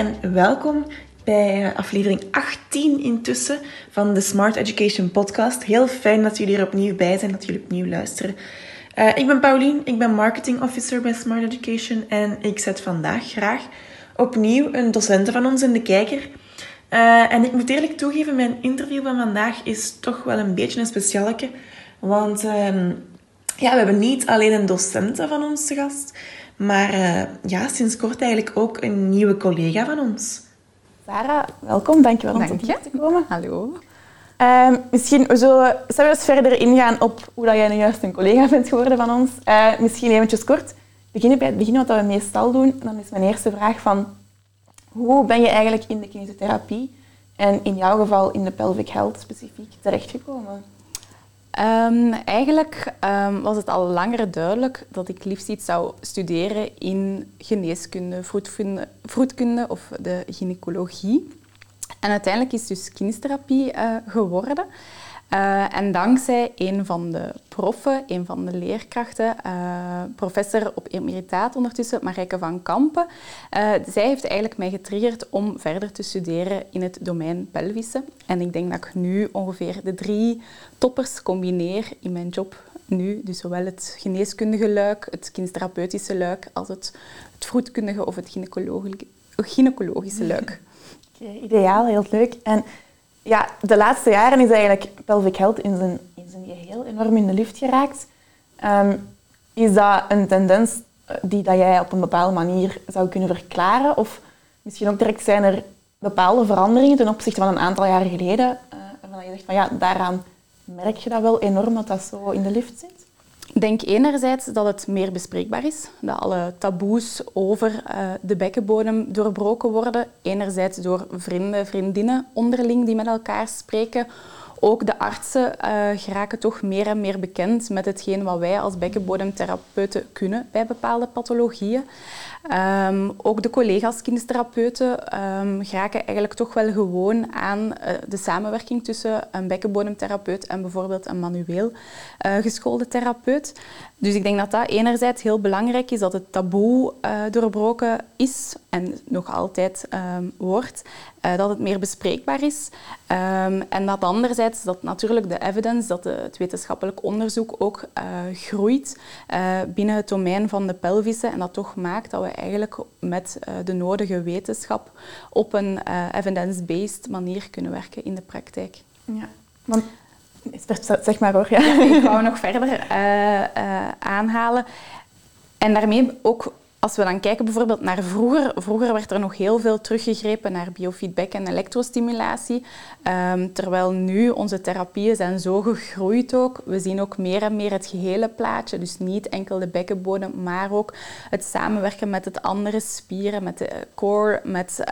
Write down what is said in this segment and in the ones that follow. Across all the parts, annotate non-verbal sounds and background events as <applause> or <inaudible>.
En welkom bij aflevering 18 intussen van de Smart Education Podcast. Heel fijn dat jullie er opnieuw bij zijn, dat jullie opnieuw luisteren. Uh, ik ben Paulien, ik ben Marketing Officer bij Smart Education en ik zet vandaag graag opnieuw een docent van ons in de kijker. Uh, en ik moet eerlijk toegeven, mijn interview van vandaag is toch wel een beetje een specialeke. Want uh, ja, we hebben niet alleen een docent van ons te gast, maar uh, ja, sinds kort eigenlijk ook een nieuwe collega van ons. Sarah, welkom. Dankjewel om Dank hier te komen. Hallo. Uh, misschien we zullen we eens verder ingaan op hoe dat jij nu juist een collega bent geworden van ons. Uh, misschien eventjes kort beginnen bij het begin, wat we meestal doen. Dan is mijn eerste vraag van, hoe ben je eigenlijk in de kinesiotherapie en in jouw geval in de pelvic health specifiek terechtgekomen? Um, eigenlijk um, was het al langer duidelijk dat ik liefst iets zou studeren in geneeskunde, vroedkunde, of de gynaecologie. En uiteindelijk is dus kinestherapie uh, geworden. Uh, en dankzij een van de proffen, een van de leerkrachten, uh, professor op emeritaat ondertussen, Marijke van Kampen, uh, zij heeft eigenlijk mij getriggerd om verder te studeren in het domein pelvische. En ik denk dat ik nu ongeveer de drie toppers combineer in mijn job nu. Dus zowel het geneeskundige luik, het kinesterapeutische luik, als het, het vroedkundige of het gynaecologische luik. <laughs> Okay, ideaal, heel leuk. En ja, de laatste jaren is eigenlijk pelvic health in zijn, in zijn geheel enorm in de lucht geraakt. Um, is dat een tendens die dat jij op een bepaalde manier zou kunnen verklaren? Of misschien ook direct zijn er bepaalde veranderingen ten opzichte van een aantal jaren geleden, uh, waarvan je zegt van ja, daaraan merk je dat wel enorm dat dat zo in de lift zit? Denk enerzijds dat het meer bespreekbaar is, dat alle taboes over uh, de bekkenbodem doorbroken worden. Enerzijds door vrienden, vriendinnen onderling die met elkaar spreken. Ook de artsen uh, geraken toch meer en meer bekend met hetgeen wat wij als bekkenbodemtherapeuten kunnen bij bepaalde pathologieën. Um, ook de collega's kinestherapeuten um, geraken eigenlijk toch wel gewoon aan uh, de samenwerking tussen een bekkenbodemtherapeut en bijvoorbeeld een manueel uh, geschoolde therapeut. Dus ik denk dat dat enerzijds heel belangrijk is, dat het taboe doorbroken is en nog altijd um, wordt, uh, dat het meer bespreekbaar is. Um, en dat anderzijds dat natuurlijk de evidence, dat de, het wetenschappelijk onderzoek ook uh, groeit binnen het domein van de pelvische en dat toch maakt dat we eigenlijk met de nodige wetenschap op een evidence-based manier kunnen werken in de praktijk. Ja, want Zeg maar hoor. Ja. ja <laughs> ik wou nog verder uh, uh, aanhalen. En daarmee ook, als we dan kijken bijvoorbeeld naar vroeger. Vroeger werd er nog heel veel teruggegrepen naar biofeedback en elektrostimulatie. Um, terwijl nu onze therapieën zijn zo gegroeid ook. We zien ook meer en meer het gehele plaatje. Dus niet enkel de bekkenbodem, maar ook het samenwerken met het andere spieren, met de core, met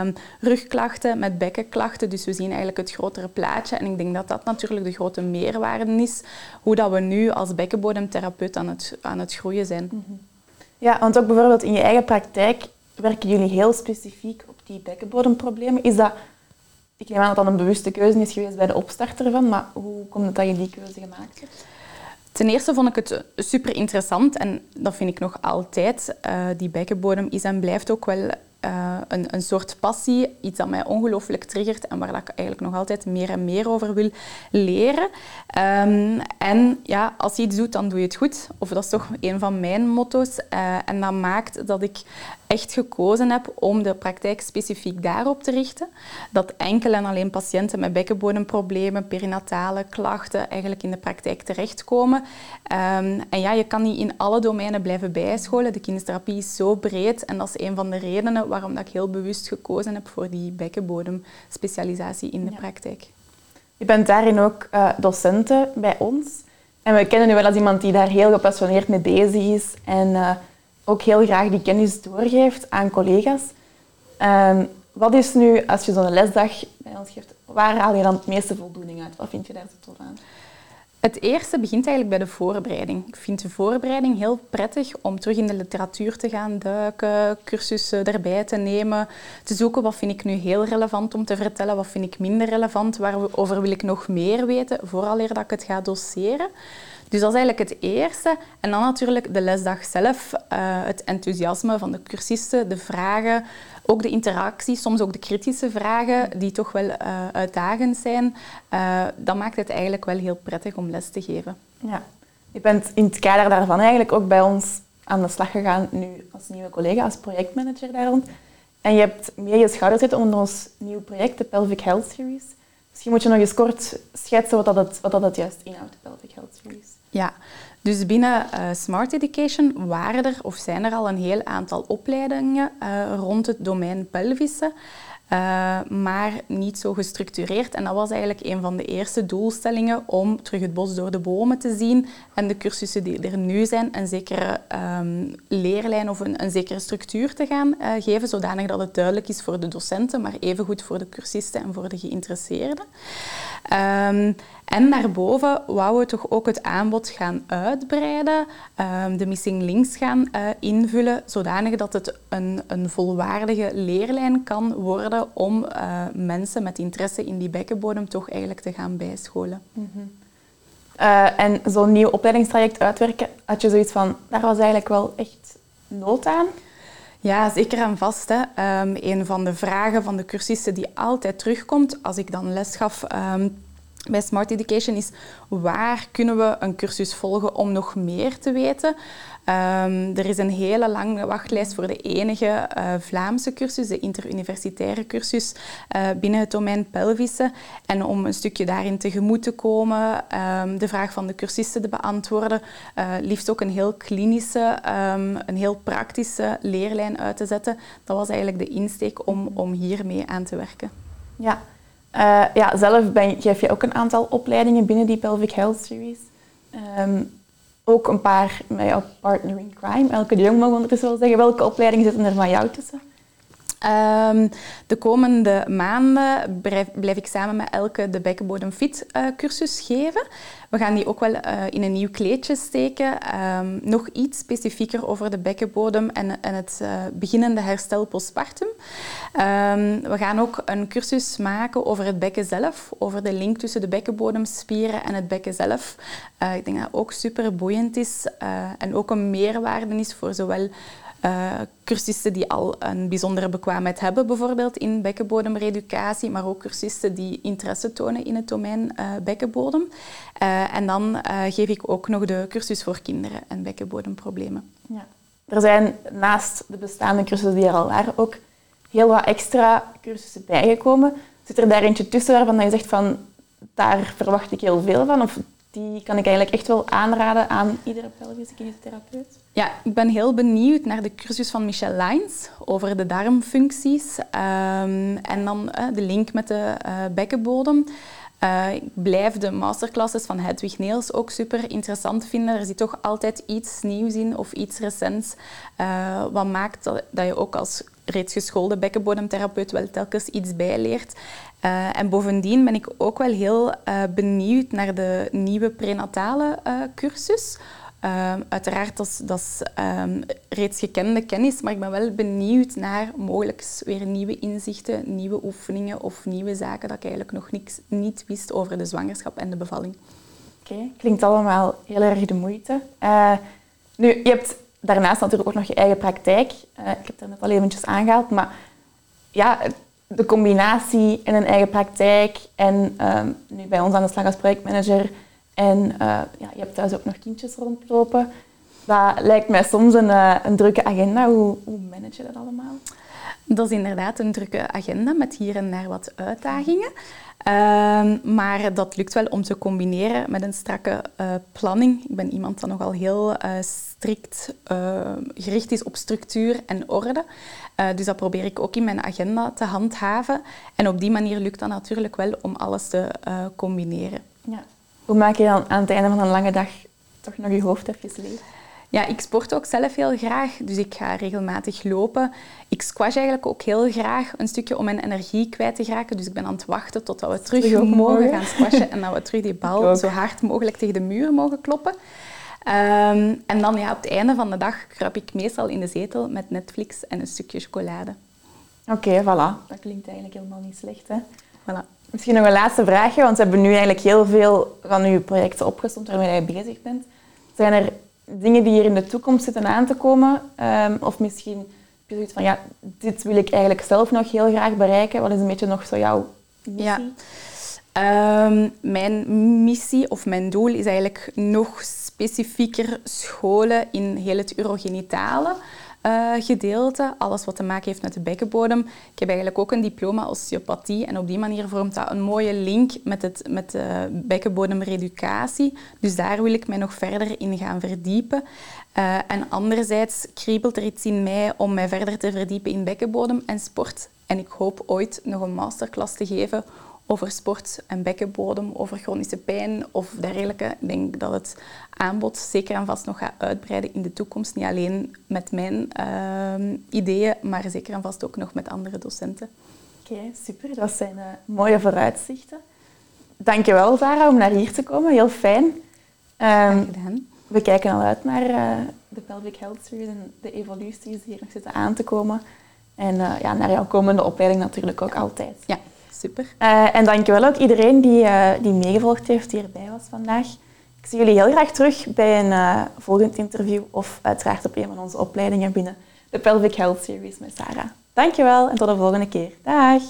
um, rugklachten, met bekkenklachten. Dus we zien eigenlijk het grotere plaatje. En ik denk dat dat natuurlijk de grote meerwaarde is, hoe dat we nu als bekkenbodemtherapeut aan het, aan het groeien zijn. -hmm. Ja, want ook bijvoorbeeld in je eigen praktijk werken jullie heel specifiek op die bekkenbodemproblemen. Is dat, ik neem aan dat dat een bewuste keuze is geweest bij de opstarter ervan, maar hoe komt het dat je die keuze gemaakt hebt? Ten eerste vond ik het super interessant en dat vind ik nog altijd. Uh, die bekkenbodem is en blijft ook wel uh, een, een soort passie, iets dat mij ongelooflijk triggert en waar ik eigenlijk nog altijd meer en meer over wil leren. Um, en ja, als je iets doet, dan doe je het goed. Of dat is toch een van mijn motto's. Uh, en dat maakt dat ik echt gekozen heb om de praktijk specifiek daarop te richten. Dat enkel en alleen patiënten met bekkenbodemproblemen, perinatale klachten eigenlijk in de praktijk terechtkomen. Um, en ja, je kan niet in alle domeinen blijven bijscholen. De kinestherapie is zo breed en dat is een van de redenen waarom dat ik heel bewust gekozen heb voor die bekkenbodemspecialisatie in de ja. praktijk. Je bent daarin ook uh, docenten bij ons. En we kennen u wel als iemand die daar heel gepassioneerd mee bezig is en uh, ook heel graag die kennis doorgeeft aan collega's. Um, wat is nu, als je zo'n lesdag bij ons geeft, waar haal je dan het meeste voldoening uit? Wat vind je daar zo tof aan? Het eerste begint eigenlijk bij de voorbereiding. Ik vind de voorbereiding heel prettig om terug in de literatuur te gaan duiken, cursussen erbij te nemen, te zoeken wat vind ik nu heel relevant om te vertellen, wat vind ik minder relevant, waarover wil ik nog meer weten, vooraleer dat ik het ga doseren. Dus dat is eigenlijk het eerste. En dan natuurlijk de lesdag zelf, eh, het enthousiasme van de cursisten, de vragen, ook de interactie, soms ook de kritische vragen, die toch wel uh, uitdagend zijn. Uh, dat maakt het eigenlijk wel heel prettig om les te geven. Ja. Je bent in het kader daarvan eigenlijk ook bij ons aan de slag gegaan, nu als nieuwe collega, als projectmanager daar rond. En je hebt meer je schouders zitten onder ons nieuw project, de Pelvic Health Series. Misschien moet je nog eens kort schetsen wat dat, wat dat juist inhoudt, de Pelvic Health Series. Ja, dus binnen uh, Smart Education waren er of zijn er al een heel aantal opleidingen uh, rond het domein pelvische. Uh, maar niet zo gestructureerd. En dat was eigenlijk een van de eerste doelstellingen om terug het bos door de bomen te zien en de cursussen die er nu zijn een zekere um, leerlijn of een, een, zekere structuur te gaan geven, zodanig dat het duidelijk is voor de docenten, maar evengoed voor de cursisten en voor de geïnteresseerden. Um, en daarboven wouden we toch ook het aanbod gaan uitbreiden, um, de missing links gaan uh, invullen, zodanig dat het een, een, volwaardige leerlijn kan worden om uh, mensen met interesse in die bekkenbodem toch eigenlijk te gaan bijscholen. Mm -hmm. uh, en zo'n nieuw opleidingstraject uitwerken, had je zoiets van, daar was eigenlijk wel echt nood aan? Ja, zeker en vast. Hè. Um, een van de vragen van de cursisten die altijd terugkomt als ik dan les gaf um, bij Smart Education is waar kunnen we een cursus volgen om nog meer te weten. Um, er is een hele lange wachtlijst voor de enige uh, Vlaamse cursus, de interuniversitaire cursus uh, binnen het domein pelvische. En om een stukje daarin tegemoet te komen, um, de vraag van de cursisten te beantwoorden, uh, liefst ook een heel klinische, um, een heel praktische leerlijn uit te zetten. Dat was eigenlijk de insteek om, om hiermee aan te werken. Ja, uh, ja, zelf ben, geef je ook een aantal opleidingen binnen die Pelvic Health Series. Um, ook een paar met jouw partner in crime. Elke Jong mag ondertussen wel zeggen. Welke opleidingen zitten er van jou tussen? Um, de komende maanden blijf, ik samen met Elke de Bekkenbodem Fit uh, cursus geven. We gaan die ook wel uh, in een nieuw kleedje steken. Um, nog iets specifieker over de bekkenbodem en, en het uh, beginnende herstel postpartum. Um, we gaan ook een cursus maken over het bekken zelf, over de link tussen de bekkenbodemspieren en het bekken zelf. ik denk dat dat ook super boeiend is en ook een meerwaarde is voor zowel uh, cursisten die al een bijzondere bekwaamheid hebben, bijvoorbeeld in bekkenbodemreeducatie, maar ook cursisten die interesse tonen in het domein uh, bekkenbodem. Uh, en dan geef ik ook nog de cursus voor kinderen en bekkenbodemproblemen. Ja. Er zijn naast de bestaande cursussen die er al waren ook heel wat extra cursussen bijgekomen. Zit er daar eentje tussen waarvan je zegt van daar verwacht ik heel veel van? Of die kan ik eigenlijk echt wel aanraden aan iedere pelvische kinesiotherapeut. Ja, ik ben heel benieuwd naar de cursus van Michelle Lines over de darmfuncties um, en dan de link met de uh, bekkenbodem. Uh, ik blijf de masterclasses van Hedwig Neels ook super interessant vinden. Er zit toch altijd iets nieuws in of iets recents. Uh, wat maakt dat, dat, je ook als reeds geschoolde bekkenbodemtherapeut wel telkens iets bijleert. Uh, en bovendien ben ik ook wel heel benieuwd naar de nieuwe prenatale cursus. Uh, uiteraard, dat is, dat um, reeds gekende kennis, maar ik ben wel benieuwd naar mogelijk weer nieuwe inzichten, nieuwe oefeningen of nieuwe zaken dat ik eigenlijk nog niks, niet wist over de zwangerschap en de bevalling. Oké, klinkt allemaal heel erg de moeite. Nu, je hebt daarnaast natuurlijk ook nog je eigen praktijk. Ik heb het er net al eventjes aangehaald, maar ja, de combinatie in een eigen praktijk en um, nu bij ons aan de slag als projectmanager en uh, ja, je hebt thuis ook nog kindjes rondlopen. Dat lijkt mij soms een, uh, een drukke agenda. Hoe, hoe manage je dat allemaal? Dat is inderdaad een drukke agenda met hier en daar wat uitdagingen. Uh, maar dat lukt wel om te combineren met een strakke uh, planning. Ik ben iemand dat nogal heel uh, strikt gericht is op structuur en orde. dus dat probeer ik ook in mijn agenda te handhaven. En op die manier lukt dat natuurlijk wel om alles te combineren. Ja. Hoe maak je dan aan het einde van een lange dag toch nog je hoofd leeg? Ja, ik sport ook zelf heel graag, dus ik ga regelmatig lopen. Ik squash eigenlijk ook heel graag een stukje om mijn energie kwijt te geraken. Dus ik ben aan het wachten totdat we terug, terug mogen gaan squashen en dat we terug die bal zo hard mogelijk tegen de muur mogen kloppen. Um, en dan ja, op het einde van de dag kruip ik meestal in de zetel met Netflix en een stukje chocolade. Oké, okay, voilà. Dat klinkt eigenlijk helemaal niet slecht. Hè? Voilà. Misschien nog een laatste vraagje, want we hebben nu eigenlijk heel veel van uw projecten opgestomd waarmee je bezig bent. Zijn er dingen die hier in de toekomst zitten aan te komen? Ehm, of misschien heb je zoiets van, ja, dit wil ik eigenlijk zelf nog heel graag bereiken. Wat is een beetje nog zo jouw missie? Ja. Ehm, mijn missie of mijn doel is eigenlijk nog specifieker scholen in heel het urogenitale uh, gedeelte. Alles wat te maken heeft met de bekkenbodem. Ik heb eigenlijk ook een diploma osteopathie en op die manier vormt dat een mooie link met, het, met de bekkenbodemreducatie. Dus daar wil ik mij nog verder in gaan verdiepen. Uh, en anderzijds kriebelt er iets in mij om mij verder te verdiepen in bekkenbodem en sport. En ik hoop ooit nog een masterclass te geven over sport en bekkenbodem, over chronische pijn of dergelijke. Ik denk dat het aanbod zeker en vast nog gaat uitbreiden in de toekomst. Niet alleen met mijn uh, ideeën, maar zeker en vast ook nog met andere docenten. Oké, super. Dat zijn uh, mooie vooruitzichten. Dankjewel, Sarah, om naar hier te komen. Heel fijn. Um, gedaan. We kijken al uit naar uh, de Pelvic Health Series en de evoluties die hier nog zitten aan te komen. En uh, ja, naar jouw komende opleiding natuurlijk ook altijd. Ja. Super. Uh, en dankjewel ook iedereen die, uh, die meegevolgd heeft, die erbij was vandaag. Ik zie jullie heel graag terug bij een uh, volgend interview of uiteraard op een van onze opleidingen binnen de Pelvic Health Series met Sarah. Dankjewel en tot de volgende keer. Dag!